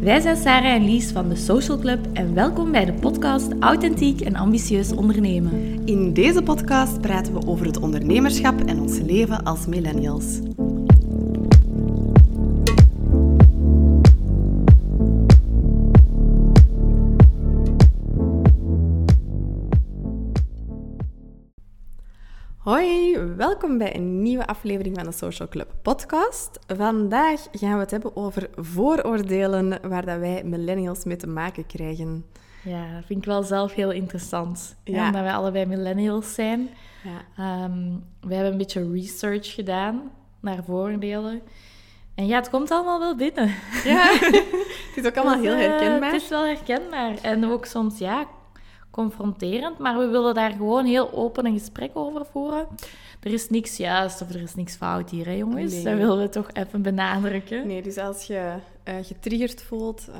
Wij zijn Sarah en Lies van de Social Club en welkom bij de podcast Authentiek en Ambitieus Ondernemen. In deze podcast praten we over het ondernemerschap en ons leven als millennials. Welkom bij een nieuwe aflevering van de Social Club podcast. Vandaag gaan we het hebben over vooroordelen waar dat wij millennials mee te maken krijgen. Ja, dat vind ik wel zelf heel interessant. Ja. Omdat wij allebei millennials zijn. Ja. Ehm, we hebben een beetje research gedaan naar vooroordelen. En ja, het komt allemaal wel binnen. ja, het is ook allemaal Dus, heel eh, herkenbaar. het is wel herkenbaar. En ook soms, ja, confronterend. Maar we willen daar gewoon heel open een gesprek over voeren. Er is niks juist of er is niks fout hier, hè jongens? Nee. Dat willen we toch even benadrukken. Nee, dus als je eh, getriggerd voelt, eh,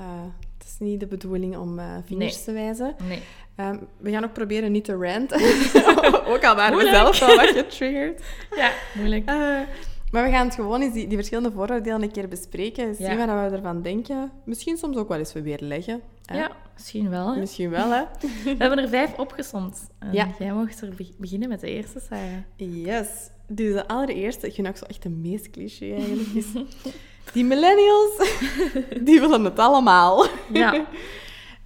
het is niet de bedoeling om eh, vingers Nee. te wijzen. Nee. Ehm, we gaan ook proberen niet te ranten. ook al waren we zelf al wat getriggerd. Ja, moeilijk. Maar we gaan het gewoon eens die, die verschillende vooroordelen een keer bespreken. Zien Ja. wat we ervan denken. Misschien soms ook wel eens weerleggen. hè. Ja, misschien wel. Hè? Misschien wel, hè? We hebben er vijf opgesomd. En Ja. jij mocht er be- beginnen met de eerste, Sarah. Yes. Dus de allereerste, ik vind ook zo echt de meest cliché eigenlijk, is... Die millennials, die willen het allemaal. Ja,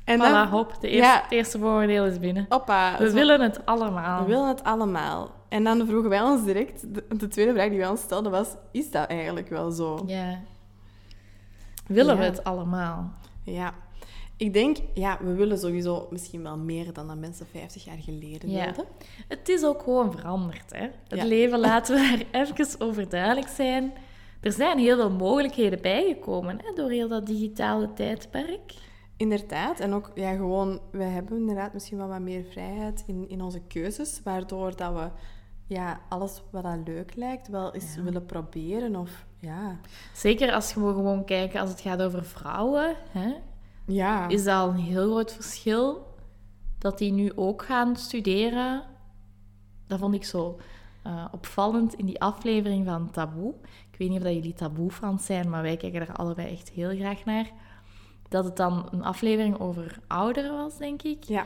En voilà, hop. De eerste, Ja. het eerste voordeel is binnen. Hoppa. We zo- willen het allemaal. We willen het allemaal. En dan vroegen wij ons direct... De, de tweede vraag die wij ons stelden was... Is dat eigenlijk wel zo? Ja. Willen we het allemaal? Ja. Ik denk, ja, we willen sowieso misschien wel meer dan dat mensen 50 jaar geleden Ja. wilden. Het is ook gewoon veranderd. Hè? Het Ja. leven, laten we er even over duidelijk zijn. Er zijn heel veel mogelijkheden bijgekomen hè, door heel dat digitale tijdperk. Inderdaad. En ook, ja, gewoon... We hebben inderdaad misschien wel wat meer vrijheid in, in onze keuzes. Waardoor dat we ja, alles wat dat leuk lijkt wel eens Ja. willen proberen. Of, ja... Zeker als we gewoon kijken als het gaat over vrouwen. Hè, Ja. is dat al een heel groot verschil dat die nu ook gaan studeren. Dat vond ik zo eh, opvallend in die aflevering van Taboe. Ik weet niet of dat jullie Taboe-fans zijn, maar wij kijken er allebei echt heel graag naar. Dat het dan een aflevering over ouderen was, denk ik. Ja.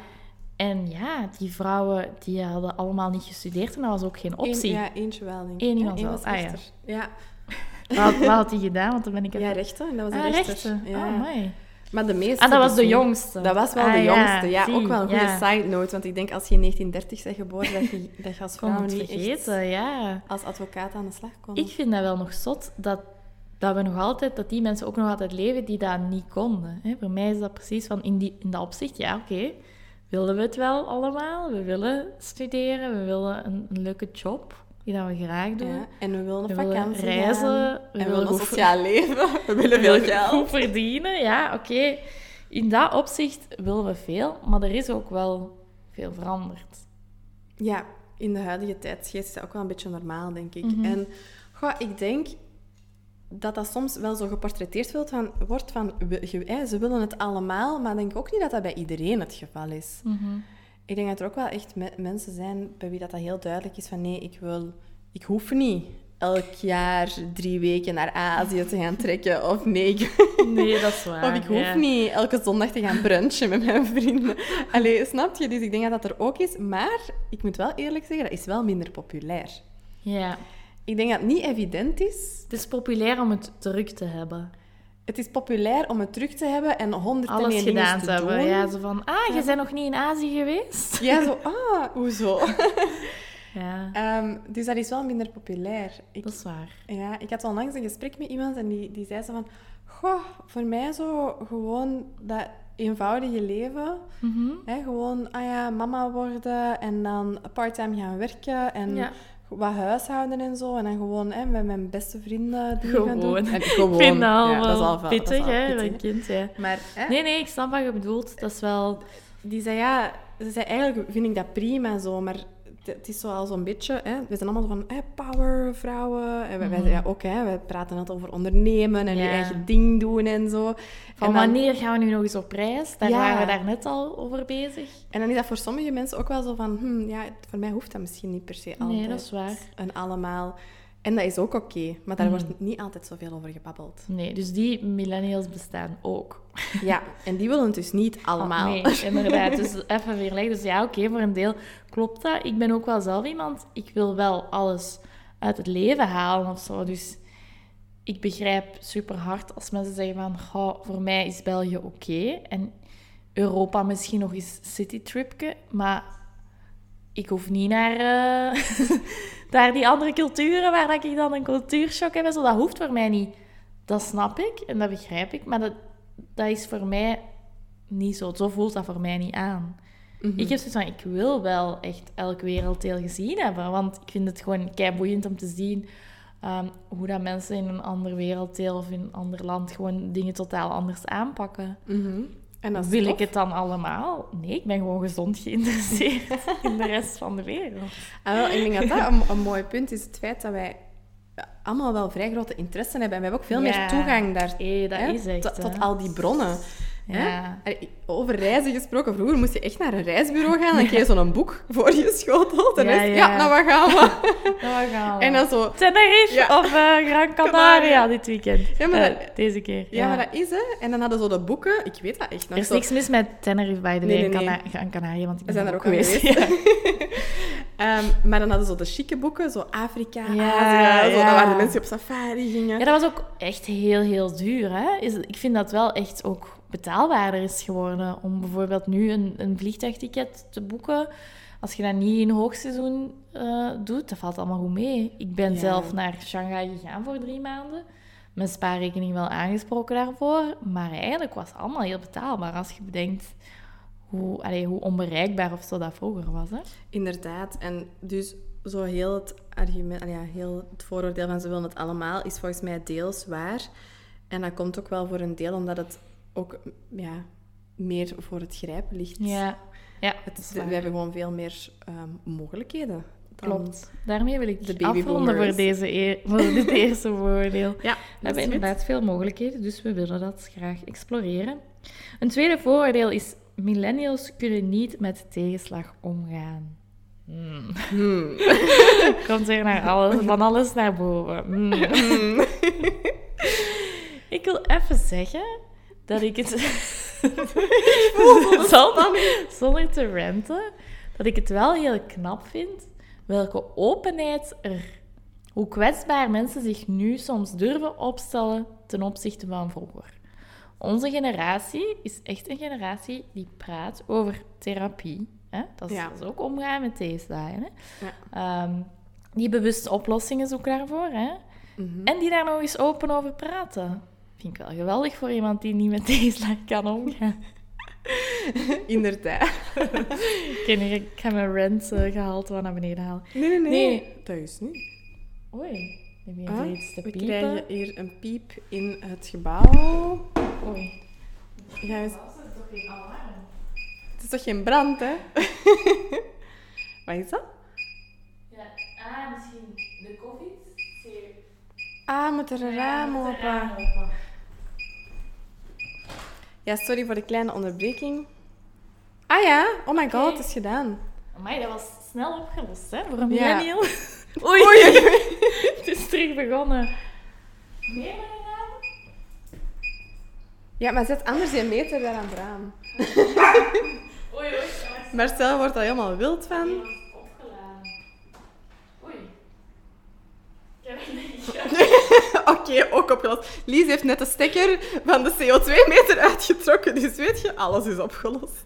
En ja, die vrouwen die hadden allemaal niet gestudeerd en dat was ook geen optie. Eén, ja, eentje wel, denk ik. Eén iemand Eén wel. was Ah, ja. ja. Wat, had- wat had die gedaan? Want dan ben ik Ja, even... rechten. En dat was ah, rechten. Ja. Oh, amai. Maar de meeste... Ah, dat was de jongste. Dat was wel Ah, de jongste. Ja, ook wel een goede ja. side note. Want ik denk, als je in 1930 bent geboren, dat je, dat je als vrouw niet vergeten, echt ja. als advocaat aan de slag kon. Ik vind dat wel nog zot dat, dat we nog altijd, dat die mensen ook nog altijd leven die dat niet konden. Hè? Voor mij is dat precies van in, die, in dat opzicht, ja, oké. Willen we het wel allemaal? We willen studeren, we willen een, een leuke job die dat we graag doen. Ja, en we willen op vakantie reizen, gaan. we en we willen goed- sociaal leven. We willen veel geld. Goed verdienen, ja, oké. In dat opzicht willen we veel, maar er is ook wel veel veranderd. Ja, in de huidige tijdsgeest is dat ook wel een beetje normaal, denk ik. Mhm. En goh, ik denk dat dat soms wel zo geportretteerd wordt van, wordt van we- ze willen het allemaal, maar ik denk ook niet dat dat bij iedereen het geval is. Mhm. Ik denk dat er ook wel echt me- mensen zijn bij wie dat, dat heel duidelijk is van nee, ik wil, ik hoef niet elk jaar drie weken naar Azië te gaan trekken. Of nee, ik, Nee, dat is waar. of ik hoef ja. niet elke zondag te gaan brunchen met mijn vrienden. Allee, snap je? Dus ik denk dat dat er ook is. Maar ik moet wel eerlijk zeggen, dat is wel minder populair. Ja. Ik denk dat het niet evident is. Het is populair om het druk te hebben. Het is populair om het terug te hebben en honderd Alles gedaan te hebben. doen. Ja, zo van, ah, je bent nog niet in Azië geweest? Ja, zo, ah, hoezo? Ja, Ehm, dus dat is wel minder populair. Ik, dat is waar. Ja, ik had onlangs een gesprek met iemand en die, die zei zo van... Goh, voor mij zo gewoon dat eenvoudige leven. Mhm. Hè, gewoon, ah ja, mama worden en dan part-time gaan werken en Ja. Wat huishouden en zo. En dan gewoon hè, met mijn beste vrienden dingen gaan doen. Gewoon. En Ik gewoon. vind dat al ja, wel dat is al pittig, dat is al hè, pittig, kind, ja. Maar hè, Nee, nee, ik snap wat je bedoelt. Dat is wel... die zei ja, ze zei eigenlijk vind ik dat prima zo, maar het- is al zo'n beetje, hè, we zijn allemaal van hè, power vrouwen. En wij, wij- Mhm. ja, ook, hè, wij praten altijd over ondernemen en je Ja. eigen ding doen en zo. Van en dan, wanneer gaan we nu nog eens op reis? Daar Ja. waren we daar net al over bezig. En dan is dat voor sommige mensen ook wel zo van, hm, ja, voor mij hoeft dat misschien niet per se altijd. Nee, dat is waar. En allemaal. En dat is ook oké, maar daar Mhm. wordt niet altijd zoveel over gebabbeld. Nee, dus die millennials bestaan ook. Ja, en die willen het dus niet allemaal. Oh, nee, inderdaad. Dus even weer leggen. Dus ja, oké, voor een deel klopt dat. Ik ben ook wel zelf iemand, ik wil wel alles uit het leven halen of zo. Dus ik begrijp super hard als mensen zeggen van, "Goh, voor mij is België oké. En Europa misschien nog eens citytripje, maar ik hoef niet naar, eh, naar die andere culturen waar dat ik dan een cultuurshock heb. en Zo, dat hoeft voor mij niet. Dat snap ik en dat begrijp ik, maar dat, dat is voor mij niet zo. Zo voelt dat voor mij niet aan. Mhm. Ik heb zoiets van, ik wil wel echt elk werelddeel gezien hebben, want ik vind het gewoon kei boeiend om te zien ehm, hoe dat mensen in een ander werelddeel of in een ander land gewoon dingen totaal anders aanpakken. Mhm. En dat Wil tof. ik het dan allemaal? Nee, ik ben gewoon gezond geïnteresseerd in de rest van de wereld. Ah, wel, ik denk dat dat een, een mooi punt is. Het feit dat wij allemaal wel vrij grote interesse hebben. En we hebben ook veel Ja. meer toegang daar, dat hè, is echt, tot al die bronnen. Ja. Over reizen gesproken. Vroeger moest je echt naar een reisbureau gaan. Dan kreeg je zo'n boek voor je schoteld. En Ja, is ja. ja, nou, wat gaan we? Nou, we gaan we. En dan zo... Tenerife Ja. of eh, Gran Canaria dit weekend. Ja, maar Eh, deze keer. Ja, maar dat is hè. En dan hadden ze zo de boeken. Ik weet dat echt Er nog. is zo- niks mis met Tenerife, by the way, Nee, Gran Canaria, want ik We ben zijn er ook geweest. geweest. Ehm, maar dan hadden ze zo de chique boeken. Zo Afrika, Ja, Azië. Zo, waren de mensen op safari gingen. Ja, dat was ook echt heel, heel duur. Hè? Is, ik vind dat wel echt ook betaalbaarder is geworden. Om bijvoorbeeld nu een, een vliegtuigticket te boeken. Als je dat niet in hoogseizoen eh, doet, dat valt allemaal goed mee. Ik ben Ja. zelf naar Shanghai gegaan voor drie maanden. Mijn spaarrekening wel aangesproken daarvoor. Maar eigenlijk was het allemaal heel betaalbaar als je bedenkt hoe, allee, hoe onbereikbaar of zo dat vroeger was. Hè? Inderdaad. En dus zo heel het argument, ja, heel het vooroordeel van ze willen het allemaal, is volgens mij deels waar. En dat komt ook wel voor een deel omdat het ook ja, meer voor het grijpen ligt. Ja, ja Het, we hebben gewoon veel meer ehm, mogelijkheden. Klopt. Daarmee wil ik de de afronden voor, deze eer, voor dit eerste vooroordeel. Ja, We hebben goed. inderdaad veel mogelijkheden, dus we willen dat graag exploreren. Een tweede vooroordeel is: millennials kunnen niet met tegenslag omgaan. Hmm. Hmm. Komt er naar alles, van alles naar boven. Hmm. ik wil even zeggen dat ik het. zonder, zonder te renten, dat ik het wel heel knap vind welke openheid er. Hoe kwetsbaar mensen zich nu soms durven opstellen ten opzichte van vroeger. Onze generatie is echt een generatie die praat over therapie. Hè? Dat, is, Ja. dat is ook omgaan met tegenslagen. Hè? Ja. Ehm, die bewust oplossingen zoeken daarvoor. Hè? Mhm. En die daar nog eens open over praten. Vind ik wel geweldig voor iemand die niet met tegenslag kan omgaan. Inderdaad. ik, ken ik ga mijn rent eh, gehalte wat naar beneden halen. Nee, nee, nee. Nee. Dat is niet. Oei, heb je Ah, hier iets te we piepen? krijgen hier een piep in het gebouw. Oei. Eens- Dat is toch geen alarm? Het is toch geen brand, hè? Wat is dat? Ja, ah, misschien de COVID? Ah, met een raam open. Ja, sorry voor de kleine onderbreking. Ah ja, oh my god, het is gedaan. Amai, dat was snel opgelost, hè, voor een millennial. Oei, Oei, oei, oei. het is terug begonnen. Meer maar gedaan? Ja, maar zet anders een meter daar aan het raam. Oei, oei, Marcel wordt daar helemaal wild van. die was opgeladen. Oei. Ik heb het niet Oké, ook opgelost. Lies heeft net de stekker van de CO2-meter uitgetrokken, dus weet je, alles is opgelost.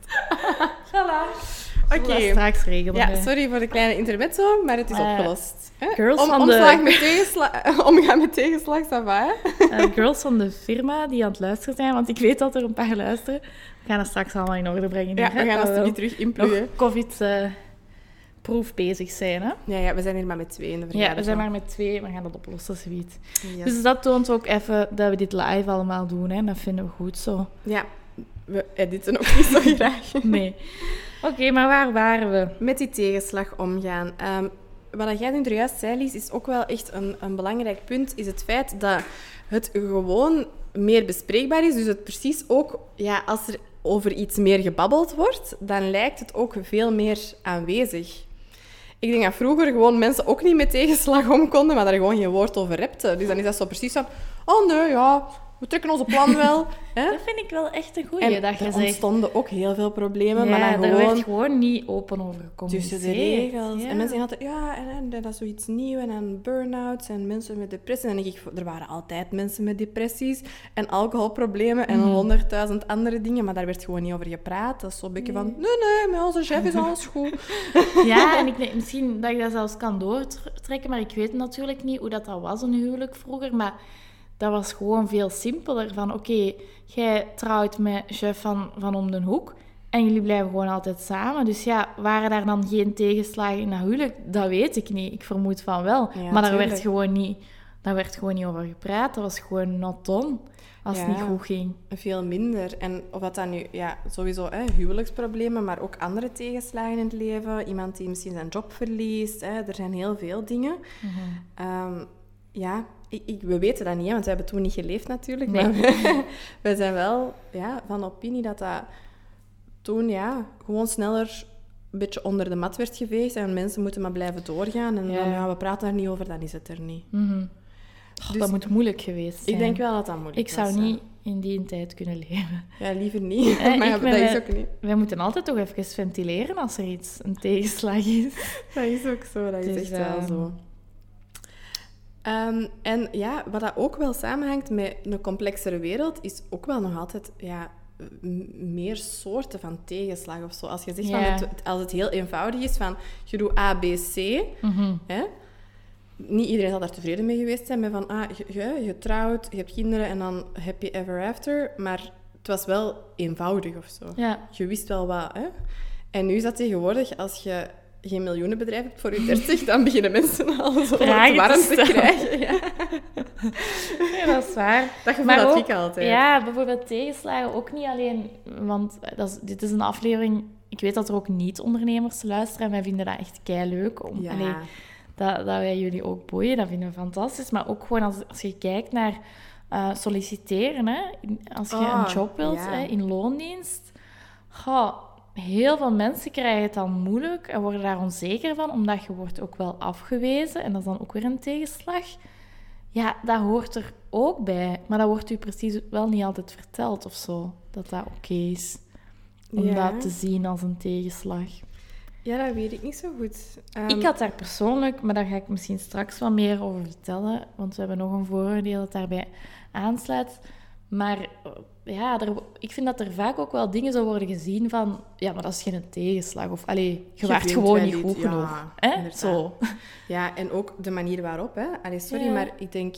Voilà. Oké. Dat straks regelen. Ja, sorry voor de kleine intermezzo, maar het is Eh, opgelost. Hè? girls Om, van omslag de- met tegenslag, omgaan met tegenslag, ça va, hè? Eh, girls van de firma die aan het luisteren zijn, want ik weet dat er een paar luisteren. We gaan dat straks allemaal in orde brengen. Ja, hier, we gaan dat niet terug nog inpluggen. COVID-proef bezig zijn. Hè? Ja, ja, we zijn hier maar met twee in de Ja, vergadering. we zijn maar met twee. We gaan dat oplossen, zoiets. Yes. Dus dat toont ook even dat we dit live allemaal doen. Hè? Dat vinden we goed zo. Ja, we editen ook niet zo graag. Nee. Oké, maar waar waren we? Met die tegenslag omgaan. Ehm, wat jij nu er juist zei, Lies, is ook wel echt een, een belangrijk punt, is het feit dat het gewoon meer bespreekbaar is. Dus het precies ook, ja, als er over iets meer gebabbeld wordt, dan lijkt het ook veel meer aanwezig. Ik denk dat vroeger gewoon mensen ook niet met tegenslag om konden, maar daar gewoon geen woord over repten. Dus dan is dat zo precies van... Oh nee, ja, we trekken onze plan wel. Hè? Dat vind ik wel echt een goeie, En dat er ontstonden ook heel veel problemen, Ja, maar dan daar gewoon werd gewoon niet open over gecommuniceerd. tussen de regels. Ja. En mensen altijd, ja, en, en dat is zoiets nieuw. En dan burn-outs en mensen met depressie. En ik, er waren altijd mensen met depressies en alcoholproblemen en Mhm. honderdduizend andere dingen. Maar daar werd gewoon niet over gepraat. Dat is zo'n beetje van, nee, nee, met onze chef is alles goed. Ja, en ik denk misschien dat ik dat zelfs kan doortrekken, maar ik weet natuurlijk niet hoe dat, dat was, een huwelijk vroeger. Maar dat was gewoon veel simpeler. Van oké, jij trouwt met chef van, van om de hoek en jullie blijven gewoon altijd samen. Dus ja, waren daar dan geen tegenslagen in dat huwelijk? Dat weet ik niet. Ik vermoed van wel. Ja, maar daar werd, gewoon niet, daar werd gewoon niet over gepraat. Dat was gewoon not done als het niet goed ging. Veel minder. En of dat dan nu, ja, sowieso hè, huwelijksproblemen, maar ook andere tegenslagen in het leven. Iemand die misschien zijn job verliest. Hè, er zijn heel veel dingen. Ehm, ja, ik, ik- we weten dat niet, hè, want we hebben toen niet geleefd natuurlijk. Nee. Maar we, we zijn wel ja, van opinie dat dat toen ja, gewoon sneller een beetje onder de mat werd geveegd. En mensen moeten maar blijven doorgaan. En Ja. dan, ja, we praten daar niet over, dan is het er niet. Mhm. Oh, Dus dat moet moeilijk geweest zijn. Ik denk wel dat dat moeilijk Ik zou was, ja. niet in die tijd kunnen leven. Ja, liever niet. Eh, maar ik dat is ook niet. Wij moeten altijd toch even ventileren als er iets, een tegenslag is. Dat is ook zo, dat is Dus, echt wel ehm, zo. Ehm, en ja, wat dat ook wel samenhangt met een complexere wereld, is ook wel nog altijd ja, meer soorten van tegenslag of zo. Als je zegt van het, als het heel eenvoudig is van je doet A, B, C, Mhm. hè? niet iedereen zal daar tevreden mee geweest zijn met van ah, je, je, je trouwt, je hebt kinderen en dan happy ever after, maar het was wel eenvoudig of zo. Je wist wel wat, hè? En nu is dat tegenwoordig, als je geen miljoenenbedrijf hebt voor je 30, dan beginnen mensen al zo Vragen het te warm te krijgen. Ja. ja, dat is waar. Dat gevoel Maar had ook- ik altijd. Ja, bijvoorbeeld tegenslagen ook niet alleen... Want dat is, dit is een aflevering... Ik weet dat er ook niet-ondernemers luisteren en wij vinden dat echt leuk om... Ja. dat, dat wij jullie ook boeien, dat vinden we fantastisch. Maar ook gewoon als, als je kijkt naar eh, solliciteren, hè. Als je Oh, een job wilt ja. hè, in loondienst... Goh, heel veel mensen krijgen het dan moeilijk en worden daar onzeker van, omdat je wordt ook wel afgewezen. En dat is dan ook weer een tegenslag. Ja, dat hoort er ook bij. Maar dat wordt u precies wel niet altijd verteld of zo. Dat dat oké is. Om Ja. dat te zien als een tegenslag. Ja, dat weet ik niet zo goed. Ehm, Ik had daar persoonlijk, maar daar ga ik misschien straks wat meer over vertellen, want we hebben nog een vooroordeel dat daarbij aansluit. Maar ja, er, ik vind dat er vaak ook wel dingen zo worden gezien van, ja, maar dat is geen tegenslag. Of, allee, je, waart gewoon niet goed ja, genoeg. Hè? inderdaad. Zo. Ja, en ook de manier waarop, hè. Allee, sorry, Ja. maar ik denk...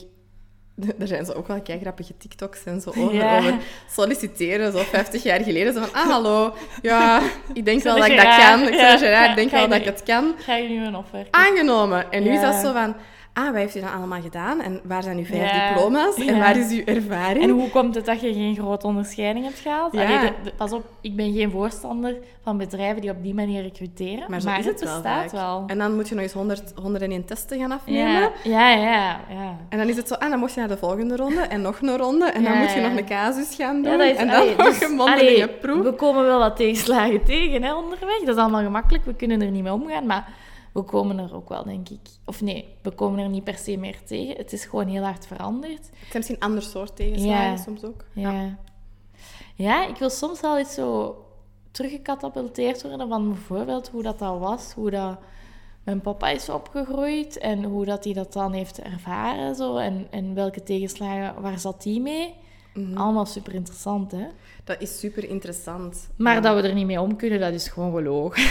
Er zijn zo ook wel kei grappige TikToks en zo over, Ja. over solliciteren, zo 50 jaar geleden. Zo van, ah, hallo, ja, ik denk wel dat ik dat kan. Ik ja. Gerard, ik denk wel dat ik het kan. Ga je nu een offer? aangenomen. En nu is dat Ja. zo van, ah, wat heeft u dan allemaal gedaan? En waar zijn uw vijf Ja. diploma's? En Ja. waar is uw ervaring? En hoe komt het dat je geen grote onderscheiding hebt gehaald? Ja. Allee, de- de- pas op, ik ben geen voorstander van bedrijven die op die manier recruteren. maar is het, het wel bestaat vaak. wel. En dan moet je nog eens 100, 101 testen gaan afnemen. Ja, ja, ja. ja. En dan is het zo, ah, dan mocht je naar de volgende ronde en nog een ronde. En dan moet je nog een casus gaan doen. Is, en dan allee, nog dus, een mondelinge allee, proef. We komen wel wat tegenslagen tegen hè, onderweg. Dat is allemaal gemakkelijk. We kunnen er niet mee omgaan. Maar we komen er ook wel, denk ik. Of nee, we komen er niet per se meer tegen. Het is gewoon heel hard veranderd. Het zijn misschien een ander soort tegenslagen Ja. soms ook. Ja. ja, ik wil soms wel eens zo teruggecatapulteerd worden van bijvoorbeeld hoe dat, dat was, hoe dat mijn papa is opgegroeid en hoe dat hij dat dan heeft ervaren zo, en, en welke tegenslagen, waar zat die mee? Mhm. Allemaal super interessant, hè? Dat is super interessant. Maar Ja. dat we er niet mee om kunnen, dat is gewoon gelogen.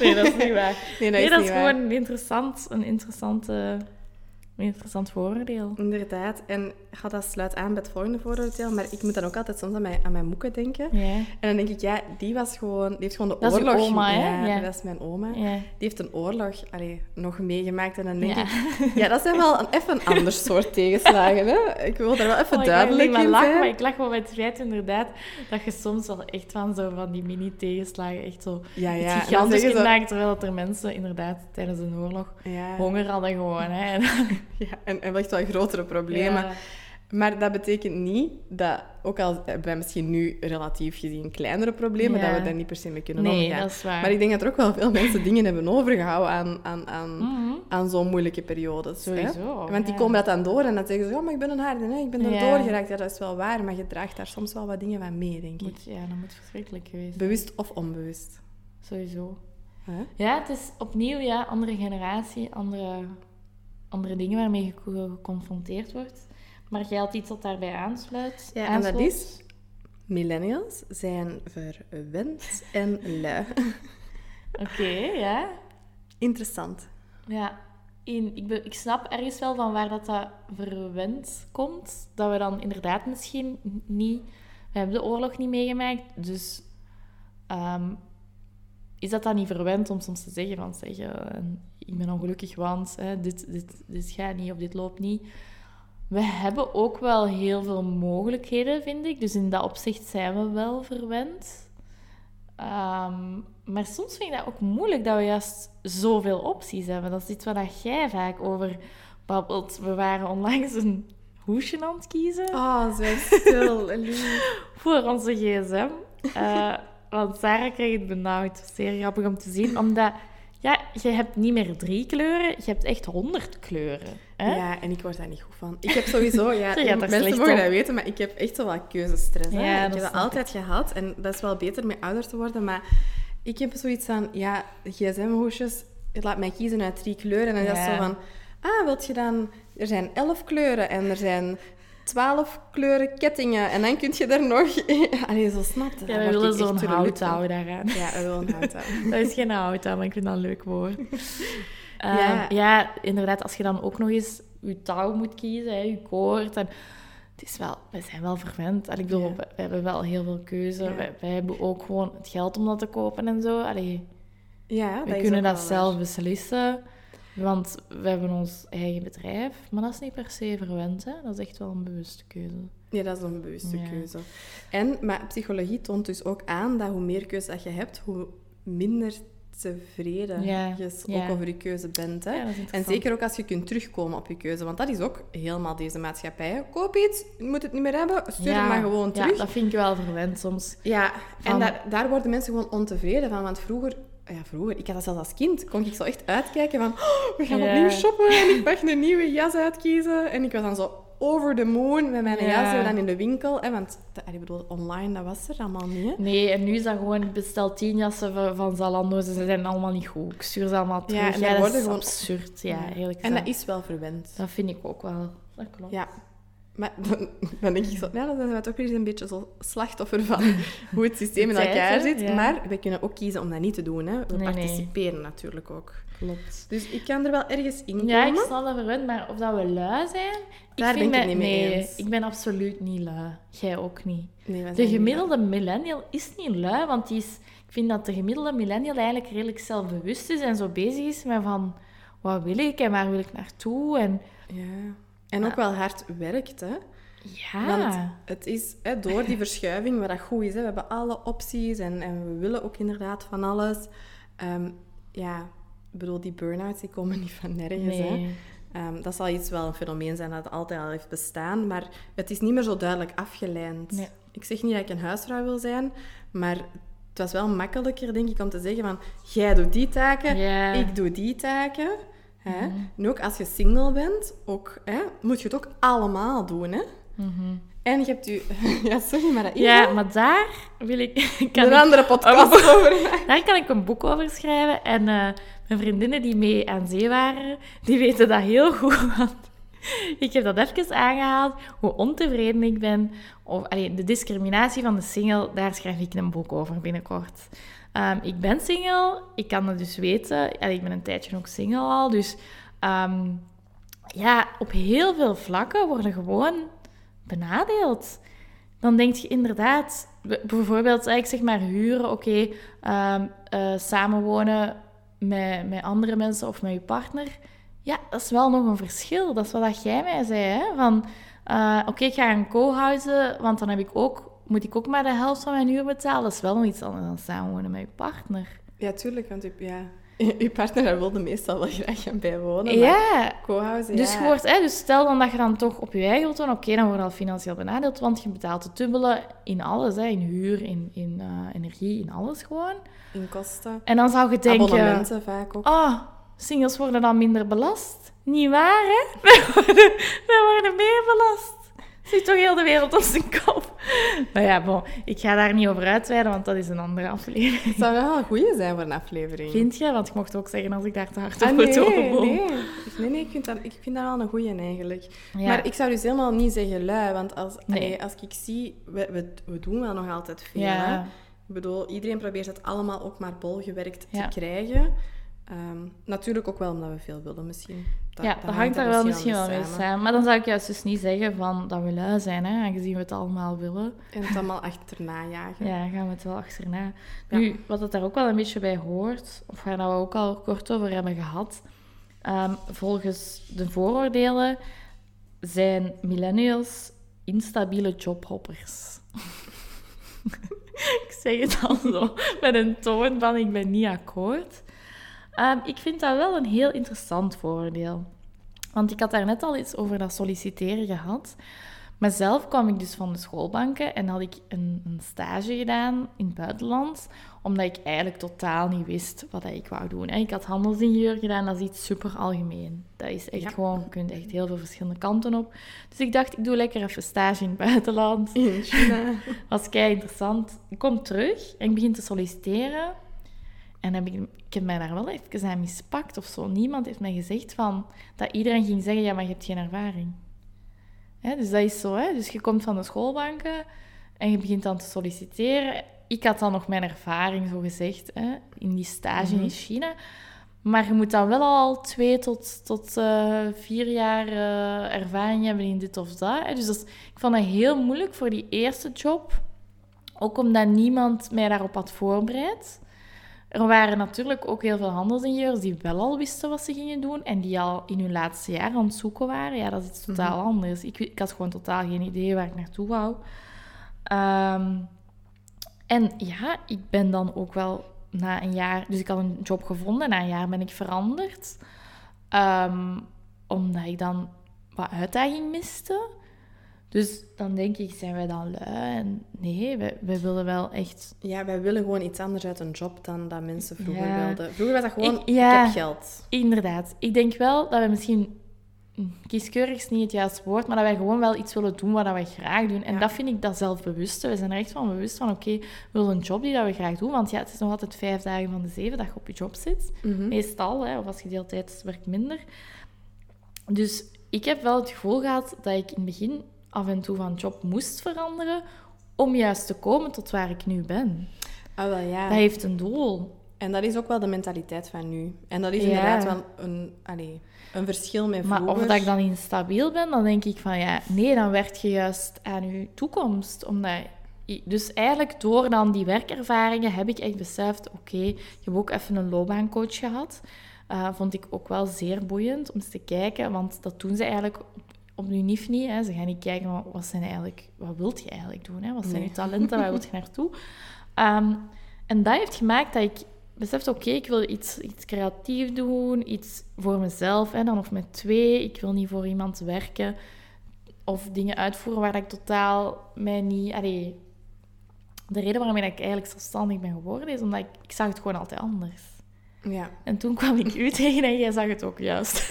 nee, dat is niet waar. Nee, dat Nee, is dat is waar. gewoon een interessant, een interessante, een interessant vooroordeel. Inderdaad. En ja, dat sluit aan bij het volgende vooroordeel. Maar ik moet dan ook altijd soms aan mijn, aan mijn moeken denken. En dan denk ik, ja, die was gewoon... Die heeft gewoon de Dat is oorlog... oma? Ja, Ja. dat is mijn oma. Die heeft een oorlog allee, nog meegemaakt. En dan denk Ja. ik... Ja, dat zijn wel een, even een ander soort tegenslagen, hè. Ik wil daar wel even Oh, duidelijk in lachen, zijn. maar ik lach wel met het feit inderdaad dat je soms wel echt van zo van die mini-tegenslagen echt zo Ja, ja. Gigantisch terwijl dat er mensen inderdaad tijdens een oorlog honger hadden gewoon. Hè. En, ja, en, en echt wel grotere problemen. Ja. Maar dat betekent niet dat, ook al hebben wij misschien nu relatief gezien kleinere problemen, Ja. dat we daar niet per se mee kunnen Nee, omgaan. dat is waar. Maar ik denk dat er ook wel veel mensen dingen hebben overgehouden aan, aan, aan, Mhm. aan zo'n moeilijke periodes. hè. Sowieso. Want die ja. komen dat dan door en dan zeggen ze, oh, maar ik ben een harde, hè? ik ben er Ja. door geraakt. Ja, dat is wel waar, maar je draagt daar soms wel wat dingen van mee, denk ik. Moet, ja, dat moet verschrikkelijk geweest zijn. Bewust of onbewust. Sowieso. Ja, het is opnieuw ja, andere generatie, andere, andere dingen waarmee je ge- geconfronteerd wordt. Maar jij had iets dat daarbij aansluit. Ja, en dat is... Millennials zijn verwend en lui. Oké, ja. Interessant. Ja, in, ik, be- ik snap ergens wel van waar dat, dat verwend komt. Dat we dan inderdaad misschien niet... We hebben de oorlog niet meegemaakt, dus... ehm, is dat dan niet verwend om soms te zeggen van... Zeg, eh, ik ben ongelukkig, want hè, dit, dit, dit gaat niet of dit loopt niet. We hebben ook wel heel veel mogelijkheden, vind ik. Dus in dat opzicht zijn we wel verwend. Ehm, maar soms vind ik dat ook moeilijk dat we juist zoveel opties hebben. Dat is iets waar dat jij vaak over babbelt. We waren onlangs een hoesje aan het kiezen Oh, zo stil, lief. voor onze gsm. Eh, want Sarah kreeg het benauwd. Zeer grappig om te zien. Omdat, ja, je hebt niet meer drie kleuren. Je hebt echt honderd kleuren. Hè? Ja, en ik word daar niet goed van. Ik heb sowieso, ja, mensen mogen dat weten, maar ik heb echt zo wat keuzestress. Hè? Ja, ik dat heb dat altijd gehad en dat is wel beter met ouder te worden, maar ik heb zoiets van, ja, gsm-hoesjes, laat mij kiezen uit drie kleuren. En dan is dat Ja. zo van, ah, wilt je dan... Er zijn elf kleuren en er zijn twaalf kleuren kettingen en dan kun je er nog... Allee, zo snap je. Ja, we willen zo'n houtouw daaraan. Ja, we willen een houtouw. Dat is geen houtouw, maar ik vind dat een leuk woord. Ehm, Ja. ja. inderdaad, als je dan ook nog eens je touw moet kiezen, hè, je koord. En het is wel, we zijn wel verwend. Allee, ik bedoel, Ja. we, hebben wel heel veel keuze. Ja. Wij, wij hebben ook gewoon het geld om dat te kopen en zo. Allee, Ja, we kunnen dat zelf waar. beslissen. Want we hebben ons eigen bedrijf. Maar dat is niet per se verwend. Hè? Dat is echt wel een bewuste keuze. Ja, dat is een bewuste Ja. keuze. En, maar psychologie toont dus ook aan dat hoe meer keuze dat je hebt, hoe minder tevreden Ja, je ja. ook over je keuze bent. Hè? Ja, en zeker ook als je kunt terugkomen op je keuze. Want dat is ook helemaal deze maatschappij. Koop iets, je moet het niet meer hebben, stuur het maar gewoon Ja, terug. dat vind ik wel verwend soms. Ja, en daar, daar worden mensen gewoon ontevreden van. Want vroeger, ja, vroeger, ik had dat zelfs als kind, kon ik zo echt uitkijken van, "Oh, we gaan opnieuw shoppen en ik mag een nieuwe jas uitkiezen. En ik was dan zo over the moon met mijn Ja. jas en dan in de winkel. Hè, want ik bedoel, online, dat was er allemaal niet. Hè? Nee, en nu is dat gewoon, ik bestel tien jassen van, van Zalando, ze zijn allemaal niet goed. Ik stuur ze allemaal terug. Ja, en dat is gewoon- absurd. Ja, eerlijk En dat is wel verwend. Dat vind ik ook wel. Dat klopt. Ja. Maar dan, dan denk ik zo, ja, dan zijn we toch weer een beetje zo slachtoffer van hoe het systeem in elkaar zit. Ja. Maar we kunnen ook kiezen om dat niet te doen. Hè. We Nee, nee. participeren natuurlijk ook. klopt. Dus ik kan er wel ergens in Ja, komen. ik snap dat maar of dat we lui zijn... Daar vind ben ik het niet mee nee, eens. ik ben absoluut niet lui. Jij ook niet. Nee, De niet gemiddelde millennial is niet lui, want die is, ik vind dat de gemiddelde millennial eigenlijk redelijk zelfbewust is en zo bezig is met van... Wat wil ik en waar wil ik naartoe? En Ja. En ook wel hard werkt, hè. ja... Want het is hè, door die verschuiving, wat dat goed is, hè, we hebben alle opties en, en we willen ook inderdaad van alles. Ehm, ja, ik bedoel, die burn-outs die komen niet van nergens. Hè. Ehm, dat zal iets wel een fenomeen zijn dat altijd al heeft bestaan, maar het is niet meer zo duidelijk afgeleid. Nee. Ik zeg niet dat ik een huisvrouw wil zijn, maar het was wel makkelijker, denk ik, om te zeggen van, jij doet die taken, ik doe die taken. Hè? En ook als je single bent, ook, hè, moet je het ook allemaal doen. Hè? En je hebt je... Ja, sorry, maar dat is. Ja, maar daar wil ik... kan een ik andere podcast over maken. Daar kan ik een boek over schrijven. En eh, mijn vriendinnen die mee aan zee waren, die weten dat heel goed. Want ik heb dat even aangehaald, hoe ontevreden ik ben. Of, allee, de discriminatie van de single, daar schrijf ik een boek over binnenkort. Ehm, ik ben single, ik kan het dus weten. Allee, ik ben een tijdje ook single al, dus... ehm, ja, op heel veel vlakken worden gewoon benadeeld. Dan denk je inderdaad, bijvoorbeeld, eh, ik zeg maar huren, oké, ehm, eh, samenwonen met, met andere mensen of met je partner. Ja, dat is wel nog een verschil. Dat is wat dat jij mij zei, hè? Van, eh, oké, ik ga een co-housen, want dan heb ik ook, moet ik ook maar de helft van mijn huur betalen. Dat is wel nog iets anders dan samenwonen met je partner. Ja, tuurlijk, want je- ja. je partner wilde meestal wel graag gaan bijwonen. Ja, Co-housing, dus, ja. wordt, hè, dus stel dan dat je dan toch op je eigen wilt wonen, oké, dan word je al financieel benadeeld, want je betaalt het dubbele in alles, hè, in huur, in, in eh, energie, in alles gewoon. in kosten. En dan zou je denken, Abonnementen vaak ook. ah, singles worden dan minder belast. Niet waar, hè? Wij worden, wij worden meer belast. Zit toch heel de wereld op zijn kop. Maar ja, bon, ik ga daar niet over uitweiden, want dat is een andere aflevering. Het zou wel een goede zijn voor een aflevering. Vind je? Want ik mocht ook zeggen als ik daar te hard Ah, over nee, doorboom. nee. Nee, nee, ik vind, dat, ik vind dat wel een goeie eigenlijk. Ja. Maar ik zou dus helemaal niet zeggen lui, want als, Nee. allee, als ik zie, we, we, we doen wel nog altijd veel. Ja, Ik bedoel, iedereen probeert het allemaal ook maar bolgewerkt Ja. te krijgen. Ehm, natuurlijk ook wel omdat we veel willen misschien. Dat, ja, dat hangt daar wel misschien wel mee samen. Maar dan zou ik juist dus niet zeggen van dat we lui zijn, hè, aangezien we het allemaal willen. En het allemaal achterna jagen. Ja, gaan we het wel achterna. Ja. Nu, wat het daar ook wel een beetje bij hoort, of waar we ook al kort over hebben gehad, ehm, volgens de vooroordelen zijn millennials instabiele jobhoppers. ik zeg het al zo, met een toon van ik ben niet akkoord. Ehm, ik vind dat wel een heel interessant vooroordeel. Want ik had daar net al iets over dat solliciteren gehad. Maar zelf kwam ik dus van de schoolbanken en had ik een, een stage gedaan in het buitenland, omdat ik eigenlijk totaal niet wist wat ik wou doen. En ik had handelsingenieur gedaan, dat is iets super algemeen. Dat is echt Ja. gewoon, je kunt echt heel veel verschillende kanten op. Dus ik dacht, ik doe lekker even stage in het buitenland. In China. was kei interessant. Ik kom terug en ik begin te solliciteren. En heb ik, ik heb mij daar wel even aan mispakt of zo. Niemand heeft mij gezegd van, dat iedereen ging zeggen, ja, maar je hebt geen ervaring. Hè, dus dat is zo, hè. Dus je komt van de schoolbanken en je begint dan te solliciteren. Ik had dan nog mijn ervaring, zo gezegd, hè, in die stage Mhm. in China. Maar je moet dan wel al twee tot, tot eh, vier jaar eh, ervaring hebben in dit of dat. Hè. Dus dat is, ik vond dat heel moeilijk voor die eerste job. Ook omdat niemand mij daarop had voorbereid. Er waren natuurlijk ook heel veel handelsingenieurs die wel al wisten wat ze gingen doen en die al in hun laatste jaar aan het zoeken waren. Ja, dat is iets totaal anders. Ik, ik had gewoon totaal geen idee waar ik naartoe wou. Ehm, en ja, ik ben dan ook wel na een jaar... Dus ik had een job gevonden. Na een jaar ben ik veranderd. Ehm, omdat ik dan wat uitdaging miste. Dus dan denk ik, zijn wij dan lui? En nee, wij, wij willen wel echt... Ja, wij willen gewoon iets anders uit een job dan dat mensen vroeger Ja. wilden. Vroeger was dat gewoon, Ik- heb geld. Inderdaad. Ik denk wel dat we misschien... Kieskeurig is niet het juiste woord, maar dat wij gewoon wel iets willen doen wat wij graag doen. En Ja. dat vind ik dat zelfbewuste. We zijn er echt van bewust van, oké, we willen een job die dat we graag doen. Want ja, het is nog altijd vijf dagen van de zeven dat je op je job zit. Mhm. Meestal, hè, of als je deeltijds werkt minder. Dus ik heb wel het gevoel gehad dat ik in het begin af en toe van job moest veranderen om juist te komen tot waar ik nu ben. Ah, wel ja. Dat heeft een doel. En dat is ook wel de mentaliteit van nu. En dat is Ja. inderdaad wel een, allee, een verschil met Maar vroeger. of dat ik dan instabiel ben, dan denk ik van ja, nee, dan werk je juist aan je toekomst. Omdat, je- dus eigenlijk door dan die werkervaringen heb ik echt beseft, oké, ik heb ook even een loopbaancoach gehad. Eh, vond ik ook wel zeer boeiend om eens te kijken, want dat doen ze eigenlijk op, op je NIF niet. Hè. Ze gaan niet kijken, van, wat zijn eigenlijk, wat wilt je eigenlijk doen? Hè? Wat zijn Nee. je talenten, waar wil je naartoe? Ehm, en dat heeft gemaakt dat ik besefte, oké, ik wil iets, iets creatief doen, iets voor mezelf, hè, dan of met twee. Ik wil niet voor iemand werken of dingen uitvoeren waar ik totaal mij niet... Allee, de reden waarom ik eigenlijk zelfstandig ben geworden, is omdat ik, ik zag het gewoon altijd anders. Ja. En toen kwam ik u tegen en jij zag het ook juist.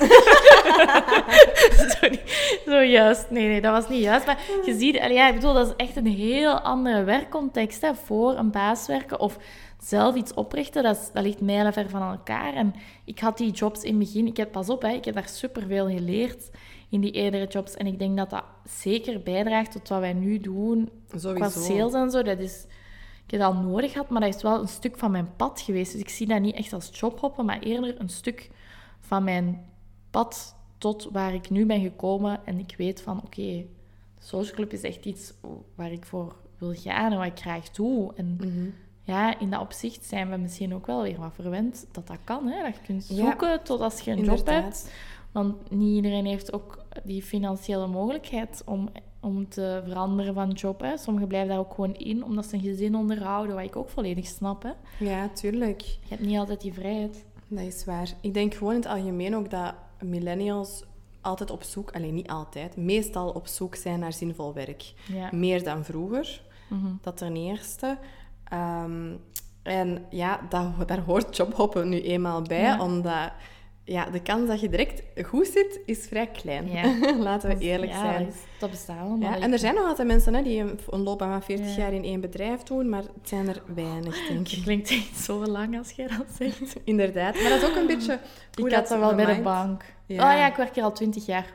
Sorry, zo juist. Nee, nee, dat was niet juist. Maar je ziet, ja, ik bedoel, dat is echt een heel andere werkcontext hè, voor een baas werken of zelf iets oprichten. Dat, is, dat ligt mijlenver van elkaar. En ik had die jobs in het begin, ik heb pas op, hè, ik heb daar superveel geleerd in die eerdere jobs. En ik denk dat dat zeker bijdraagt tot wat wij nu doen Sowieso. qua sales en zo. Dat is, ik dat al nodig gehad, maar dat is wel een stuk van mijn pad geweest. Dus ik zie dat niet echt als jobhoppen, maar eerder een stuk van mijn pad tot waar ik nu ben gekomen. En ik weet van, oké, de social club is echt iets waar ik voor wil gaan en wat ik graag doe. En Mhm. ja, in dat opzicht zijn we misschien ook wel weer wat verwend dat dat kan. Hè? Dat je kunt Ja, zoeken tot als je een job hebt. Want niet iedereen heeft ook die financiële mogelijkheid om, om te veranderen van job. Hè. Sommigen blijven daar ook gewoon in, omdat ze een gezin onderhouden, wat ik ook volledig snap. Hè. Ja, tuurlijk. Je hebt niet altijd die vrijheid. Dat is waar. Ik denk gewoon in het algemeen ook dat millennials altijd op zoek, alleen niet altijd, meestal op zoek zijn naar zinvol werk. Ja. Meer dan vroeger, Mhm. dat ten eerste. Ehm, en ja, dat, daar hoort jobhoppen nu eenmaal bij, Ja. omdat ja, de kans dat je direct goed zit, is vrij klein. Ja. Laten we eerlijk ja, zijn. Dat, bestaat wel. maar Ja, en er zijn nog altijd mensen hè, die een, een loopbaan van 40 Ja. jaar in één bedrijf doen, maar het zijn er weinig, denk Het ik. klinkt echt zo lang als jij dat zegt. Inderdaad. Maar dat is ook een beetje hoe ik had dat wel bij de bank. Ja. Oh ja, ik werk hier al twintig jaar.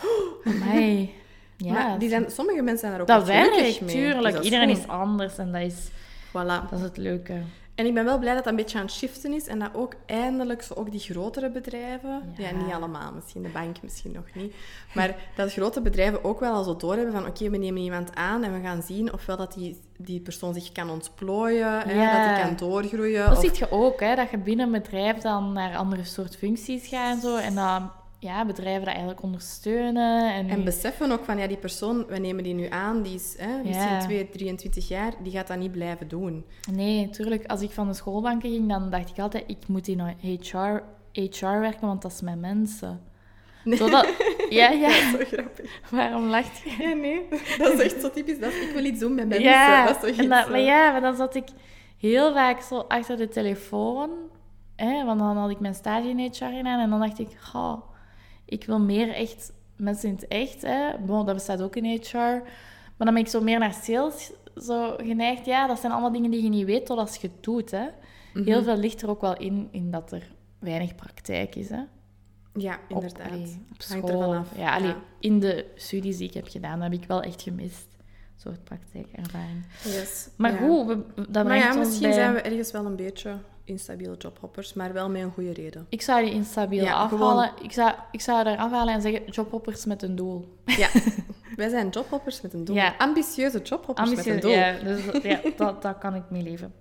Nee. Ja, maar die zijn, sommige mensen zijn er ook dat werkt, mee. tuurlijk. Dus dat Iedereen is anders en dat is, Voilà. dat is het leuke. En ik ben wel blij dat dat een beetje aan het shiften is en dat ook eindelijk zo ook die grotere bedrijven, ja, Ja. niet allemaal, misschien de bank misschien nog niet, maar dat grote bedrijven ook wel al zo doorhebben van oké, we nemen iemand aan en we gaan zien ofwel dat die, die persoon zich kan ontplooien, hè, Ja. dat hij kan doorgroeien. Dat of- zie je ook, hè, dat je binnen een bedrijf dan naar andere soort functies gaat en zo. En dat ja, bedrijven dat eigenlijk ondersteunen. En, En beseffen ook van, ja, die persoon, we nemen die nu aan, die is hè, misschien Ja. 2, 23 jaar, die gaat dat niet blijven doen. Nee, natuurlijk. Als ik van de schoolbanken ging, dan dacht ik altijd, ik moet in HR, HR werken, want dat is mijn mensen. Zodat... Ja, ja. Zo grappig. Waarom lacht je? Ja, nee, dat is echt zo typisch. Dat is, ik wil iets doen met mensen. Ja, dat is dat- maar ja, maar dan zat ik heel vaak zo achter de telefoon. Hè, want dan had ik mijn stage in HR gedaan en dan dacht ik, oh, ik wil meer echt mensen in het echt. Hè. Bon, dat bestaat ook in HR. Maar dan ben ik zo meer naar sales zo geneigd. Ja, dat zijn allemaal dingen die je niet weet totdat je het doet. Hè. Mhm. Heel veel ligt er ook wel in, in dat er weinig praktijk is. Hè. Ja, Op- inderdaad. allee, op school. ervan af. Ja, allee, Ja. in de studies die ik heb gedaan, heb ik wel echt gemist. Een soort praktijkervaring. Yes. Maar ja. goed, we, dat Maar ja, misschien bij... zijn we ergens wel een beetje instabiele jobhoppers, maar wel met een goede reden. Ik zou die instabiel Ja, afhalen. Ik zou, ik zou er afhalen en zeggen jobhoppers met een doel. Ja, wij zijn jobhoppers met een doel. Ja. Ambitieuze jobhoppers met een doel. ja, dus, ja dat, dat kan ik mee leven.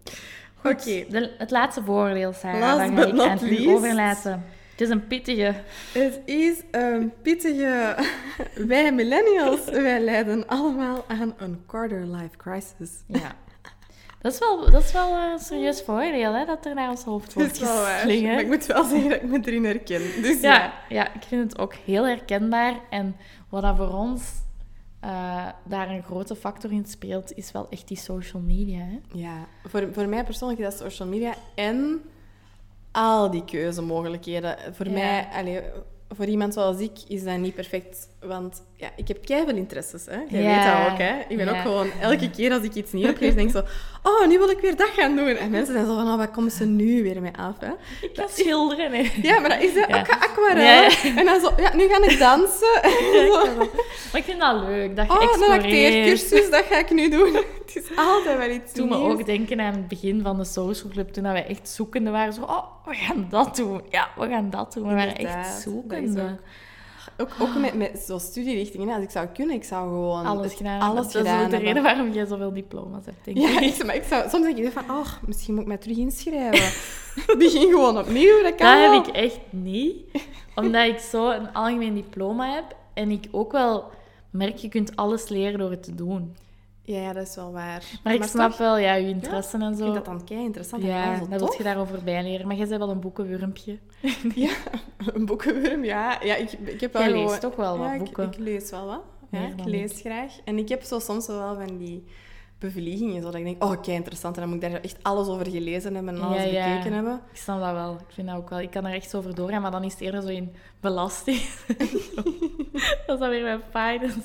Oké. het laatste voordeel, Sarah, Last dat ga but ik aan u overlaten. Het is een pittige. Het is een pittige... Wij millennials, wij lijden allemaal aan een quarter-life crisis. Ja. Dat is wel, dat is wel een serieus voordeel, hè, dat er naar ons hoofd wordt geslingerd. Maar ik moet wel zeggen dat ik me erin herken. Dus Ja, ja. ja, ik vind het ook heel herkenbaar. En wat dat voor ons eh, daar een grote factor in speelt, is wel echt die social media. Hè? Ja, voor, voor mij persoonlijk is dat social media en al die keuzemogelijkheden. Voor Ja. mij, allee, voor iemand zoals ik, is dat niet perfect. Want ja, ik heb keihard interesses. Hè? Jij Ja. weet dat ook. Hè? Ik ben Ja. ook gewoon elke keer als ik iets nieuws gelezen, denk ik zo... Oh, nu wil ik weer dat gaan doen. En mensen zijn zo van, oh, wat komen ze nu weer mee af? Hè? Ik kan schilderen. Hè? Ja, maar dat is hè, Ja. ook aquarel. En dan zo, ja, nu ga ik dansen. Maar ik vind dat leuk, dat je Oh, een exploreert. acteercursus, dat ga ik nu doen. Het is altijd wel iets Toen me nieuws. ook denken aan het begin van de social club, toen dat wij echt zoekende waren. Zo, oh, we gaan dat doen. Ja, we gaan dat doen. We waren echt dat zoekende. Ook- Ook, met, met zo'n studierichtingen. Als ik zou kunnen, ik zou gewoon Alles gedaan. alles dat is ook de reden waarom jij zoveel diploma's hebt, denk ik. Ja, ik, maar ik zou, soms denk ik van, oh, misschien moet ik mij terug inschrijven. Begin gewoon opnieuw, dat kan Dat wel. heb ik echt niet. Omdat ik zo een algemeen diploma heb. En ik ook wel merk, je kunt alles leren door het te doen. Ja, ja, dat is wel waar. Maar ik snap toch, wel, ja, je interesse en Ik zo. vind dat dan kei interessant. en ja, wil tof. je daarover bijleren. Maar jij bent wel een boekenwurmpje. Ja, een boekenwurm, ja. ja ik, ik heb wel Jij gewoon- leest toch wel wat ja, ik- boeken? Ik, lees wel wat. Ja, ik lees graag. En ik heb zo soms wel van die bevliegingen, zo dat ik denk, oh, kei interessant. En dan moet ik daar echt alles over gelezen hebben en alles Ja, ja. bekeken hebben. Ik snap dat wel. Ik vind dat ook wel. Ik kan er echt zo over doorgaan, maar dan is het eerder zo in belasting. dat is dan weer mijn finance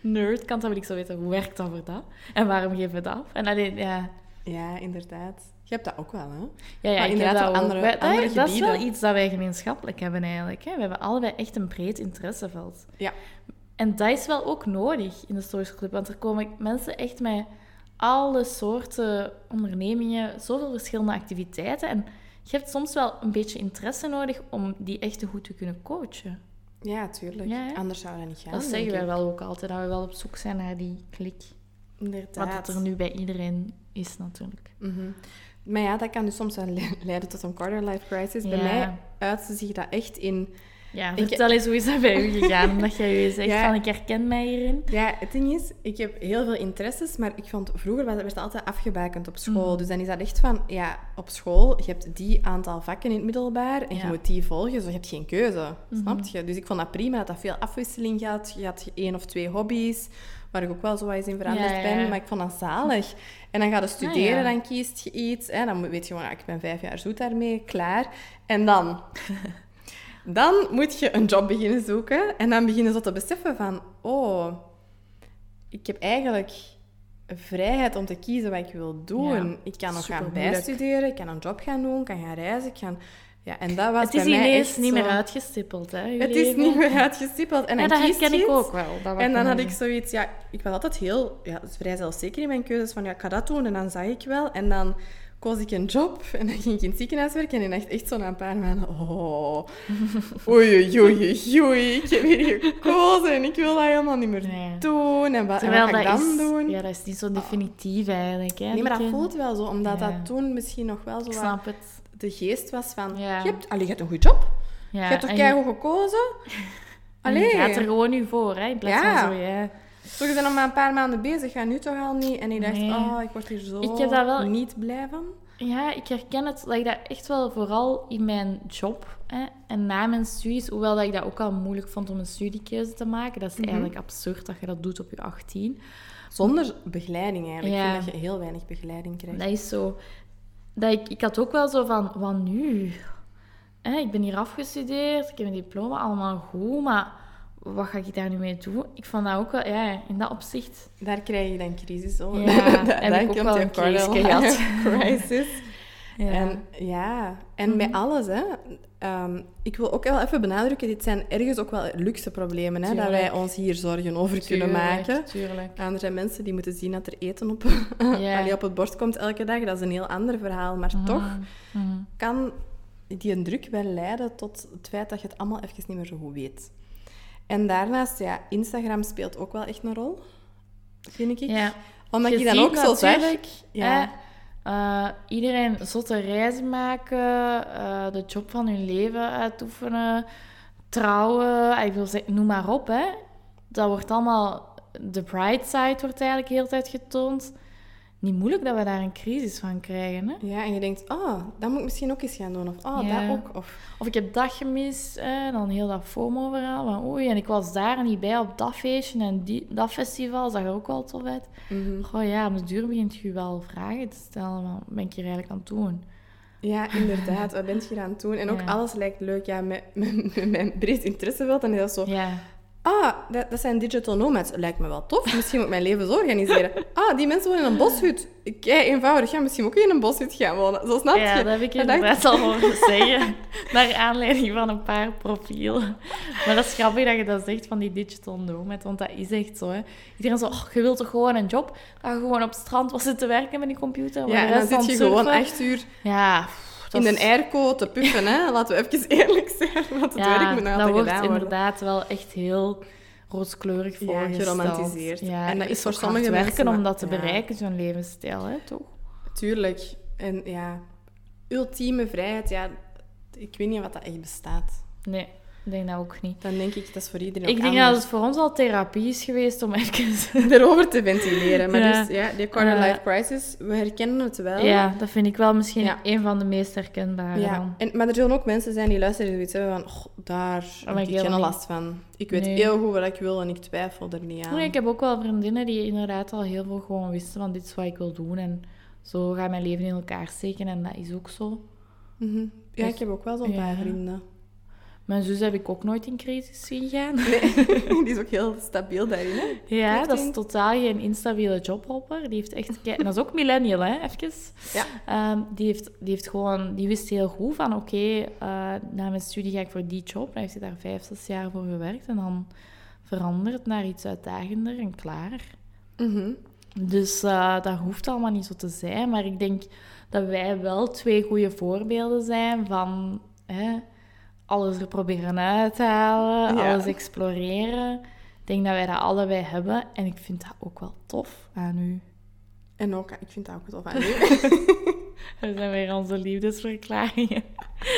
nerd kant. Dan wil ik zo weten, hoe werkt dat voor dat? En waarom geven we dat af? En alleen, ja... Ja, inderdaad. Je hebt dat ook wel, hè? Ja, ja, Maar inderdaad dat andere- Wij- dat, andere dat is wel iets dat wij gemeenschappelijk hebben eigenlijk. Hè? We hebben allebei echt een breed interesseveld. Ja. En dat is wel ook nodig in de social club, want er komen mensen echt met alle soorten ondernemingen, zoveel verschillende activiteiten. En je hebt soms wel een beetje interesse nodig om die echt goed te kunnen coachen. Ja, tuurlijk. Ja? Anders zou dat niet gaan. dat zeggen wij wel ook altijd, dat we wel op zoek zijn naar die klik. Inderdaad. Wat het er nu bij iedereen is natuurlijk. Mhm. Maar ja, dat kan dus soms wel le- leiden tot een quarter-life crisis. Bij mij uitte zich dat echt in Ja, Ik- vertel eens hoe is dat bij u gegaan? Omdat jij je zegt Ja. van ik herken mij hierin. Ja, het ding is, ik heb heel veel interesses, maar ik vond vroeger werd het altijd afgebakend op school. Mhm. Dus dan is dat echt van, ja, op school, je hebt die aantal vakken in het middelbaar en Ja. je moet die volgen, dus je hebt geen keuze. Mhm. Snap je? Dus ik vond dat prima dat dat veel afwisseling had. Je had één of twee hobby's, waar ik ook wel zo wat eens in veranderd Ja, ben, maar ik vond dat zalig. En dan ga je studeren, Ah, dan kiest je iets. Hè, dan weet je gewoon, ah, ik ben vijf jaar zoet daarmee, klaar. En dan... Dan moet je een job beginnen zoeken en dan beginnen ze te beseffen van, oh, ik heb eigenlijk vrijheid om te kiezen wat ik wil doen. Ja, ik kan nog gaan bijstuderen, ik kan een job gaan doen, ik kan gaan reizen, ik kan... Ja, en dat was Het is bij mij echt niet zo- meer uitgestippeld, hè? Het is niet meer uitgestippeld. En Ja, dan dat herken ik ook wel. Dat En dan had ik zoiets, ja, ik was altijd heel, ja, vrij zelfzeker in mijn keuzes van, ja, ik ga dat doen en dan zag ik wel. En dan koos ik een job en dan ging ik in het ziekenhuis werken en dacht echt zo na een paar maanden, oh, oei, oei, oei, oei, ik heb hier gekozen en ik wil dat helemaal niet meer Nee. doen. En wat, en wat ga ik dat dan is, doen? Ja, dat is niet zo definitief eigenlijk. Hè, nee, maar dat voelt wel zo, omdat Ja. dat toen misschien nog wel zo Ik snap het. De geest was van, Ja. je, hebt, allee, je hebt een goed job, je hebt toch keigoed gekozen? en je Allee. gaat er gewoon nu voor, hè? In plaats van zo, ja. Zo, je bent nog maar een paar maanden bezig, ga nu toch al niet. En ik dacht, Nee. oh, ik word hier zo Ik heb dat wel- niet blij van. Ja, ik herken het dat ik dat echt wel vooral in mijn job hè, en na mijn studies, hoewel dat ik dat ook al moeilijk vond om een studiekeuze te maken. Dat is Mhm. eigenlijk absurd dat je dat doet op je 18. Zonder begeleiding eigenlijk. Ja. Ik vind dat je heel weinig begeleiding krijgt. Dat is zo. Dat ik, ik had ook wel zo van, wat nu? Hè, ik ben hier afgestudeerd, ik heb een diploma, allemaal goed, maar wat ga ik daar nu mee doen? Ik vond dat ook wel, ja, in dat opzicht. Daar krijg je dan crisis hoor. Ja, Dan heb ik ook komt wel een life gehad. crisis. Ja. En ja, en met Mhm. alles hè. Ehm, ik wil ook wel even benadrukken, dit zijn ergens ook wel luxe problemen, hè, dat wij ons hier zorgen over kunnen maken. Tuurlijk. En er zijn mensen die moeten zien dat er eten op, allee, op het bord komt elke dag. Dat is een heel ander verhaal. Maar toch Mhm. Mhm. kan die een druk wel leiden tot het feit dat je het allemaal even niet meer zo goed weet. En daarnaast, ja, Instagram speelt ook wel echt een rol, vind ik. Ja. Omdat Je ik dan ook zo zeg... natuurlijk, Ja. Eh, iedereen zotte reizen maken, eh, de job van hun leven uitoefenen, trouwen, ik wil zeggen, noem maar op. Hè. Dat wordt allemaal, de bright side wordt eigenlijk heel tijd getoond. Niet moeilijk dat we daar een crisis van krijgen. Hè. Ja, en je denkt, oh, dat moet ik misschien ook eens gaan doen. Of, oh, Ja. dat ook. Of, Of ik heb dat gemist, dan heel dat FOMO-verhaal. Van, oei, en ik was daar niet bij op dat feestje en die, dat festival, zag er ook wel tof uit. mhm. Goh ja, de duur begint je wel vragen te stellen. Wat ben ik hier eigenlijk aan het doen? Ja, inderdaad. Wat ben je hier aan het doen? En ook Ja. alles lijkt leuk. Ja, met, met, met mijn breed interesseveld. En is dat zo... Ja, Ah, dat, dat zijn digital nomads. Lijkt me wel tof. Misschien moet ik mijn leven zo organiseren. Ah, die mensen wonen in een boshut. Kei eenvoudig. Ja, misschien ook in een boshut gaan wonen. Zo snap je? ja dat heb ik inderdaad al horen zeggen. Naar aanleiding van een paar profielen. Maar dat is grappig dat je dat zegt van die digital nomad. Want dat is echt zo. Hè. Iedereen zo, oh, je wilt toch gewoon een job? Ga gewoon op het strand was zitten werken met die computer. Ja, en dan zit je gewoon acht uur Ja, in een airco te puffen. Hè? Laten we even eerlijk zijn. Want het ja, werk moet nog dat wordt gedaan worden. inderdaad wel echt heel rooskleurig Ja, voorgesteld. geromantiseerd. Ja, En dat is voor sommige hard werken mensen, om dat te bereiken, zo'n levensstijl, hè, toch? Tuurlijk. En ja, ultieme vrijheid, ja, ik weet niet wat dat echt bestaat. Nee, ik denk dat ook niet. Dan denk ik, dat is voor iedereen Ik denk dat het voor ons al therapie is geweest om even... erover te ventileren. Maar Ja. dus, ja, die quarter life crisis, we herkennen het wel. Ja, dat vind ik wel misschien Ja. een van de meest herkenbare Ja. dan. En, maar er zullen ook mensen zijn die luisteren en zoiets hebben van, "Goh, daar heb ik ik geen last van. Ik weet Nee. heel goed wat ik wil en ik twijfel er niet aan. Nee, ik heb ook wel vriendinnen die inderdaad al heel veel gewoon wisten van dit is wat ik wil doen en zo gaat mijn leven in elkaar steken en dat is ook zo. Mhm. Ja, Dus- ik heb ook wel zo'n paar vrienden. Mijn zus heb ik ook nooit in crisis zien gaan. Die is ook heel stabiel daarin, hè? Ja, dat is totaal geen instabiele jobhopper. Die heeft echt... En dat is ook millennial, hè, even. Ja. Ehm, die, heeft, die heeft gewoon... Die wist heel goed van, oké, eh, na mijn studie ga ik voor die job. Dan heeft hij daar vijf, zes jaar voor gewerkt. En dan verandert naar iets uitdagender en klaar. Mhm. Dus eh, dat hoeft allemaal niet zo te zijn. Maar ik denk dat wij wel twee goede voorbeelden zijn van... Hè, alles er proberen uit te halen, Ja. alles exploreren. Ik denk dat wij dat allebei hebben. En ik vind dat ook wel tof aan u. En ook, ik vind dat ook tof aan u. Dat zijn weer onze liefdesverklaringen.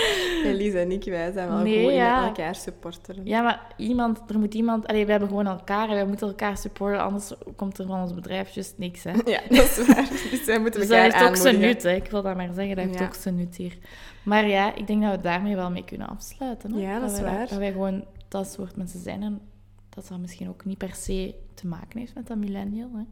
Elise en ik, wij zijn wel Nee, in ja. elkaar supporteren. Ja, maar iemand, er moet iemand... Allee, we hebben gewoon elkaar en wij moeten elkaar supporten, anders komt er van ons bedrijf juist niks, hè. Ja, dat is waar. Dus wij moeten Dus dat elkaar heeft ook zijn nut, hè. Ik wil dat maar zeggen, dat heeft Ja. ook zijn nut hier. Maar ja, ik denk dat we daarmee wel mee kunnen afsluiten. Hè? Ja, dat is wij, waar. Dat wij gewoon dat soort mensen zijn en dat dat misschien ook niet per se te maken heeft met dat millennial, hè.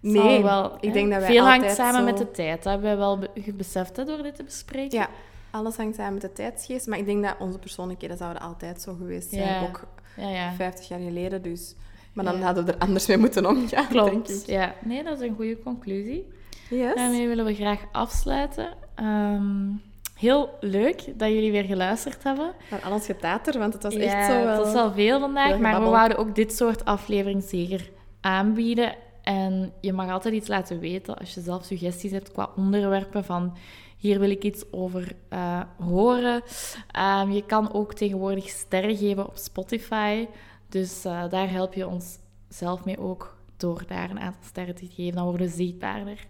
Nee, wel, ik hè, denk dat wij Veel hangt samen zo- met de tijd, dat hebben wij wel be- beseft hè, door dit te bespreken. Ja, alles hangt samen met de tijdsgeest. Maar ik denk dat onze persoonlijkheden zouden altijd zo geweest zijn. Ja. Ook ja. ja. 50 jaar geleden, dus... Maar dan hadden we er anders mee moeten omgaan, denk Klopt. ik. Ja, nee, dat is een goede conclusie. Yes. Daarmee willen we graag afsluiten. Ehm, heel leuk dat jullie weer geluisterd hebben. Maar al ons getater, want het was echt zo wel... Het was al veel vandaag, maar we wouden ook dit soort aflevering zeker aanbieden. En je mag altijd iets laten weten als je zelf suggesties hebt qua onderwerpen van hier wil ik iets over eh, horen. Ehm, je kan ook tegenwoordig sterren geven op Spotify. Dus eh, daar help je ons zelf mee ook door daar een aantal sterren te geven. Dan worden we zichtbaarder.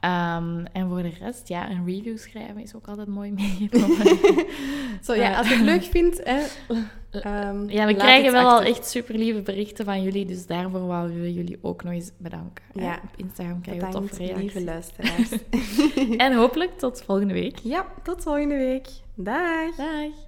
Ehm, en voor de rest, ja, een review schrijven is ook altijd mooi meegenomen. Zo, ja, als je het leuk vindt, hè, ehm, Ja, we krijgen wel al echt super lieve berichten van jullie, dus daarvoor wouden we jullie ook nog eens bedanken. Ja. Op Instagram krijgen we toffe reacties. lieve luisteraars. En hopelijk tot volgende week. ja, tot volgende week. Dag! Dag!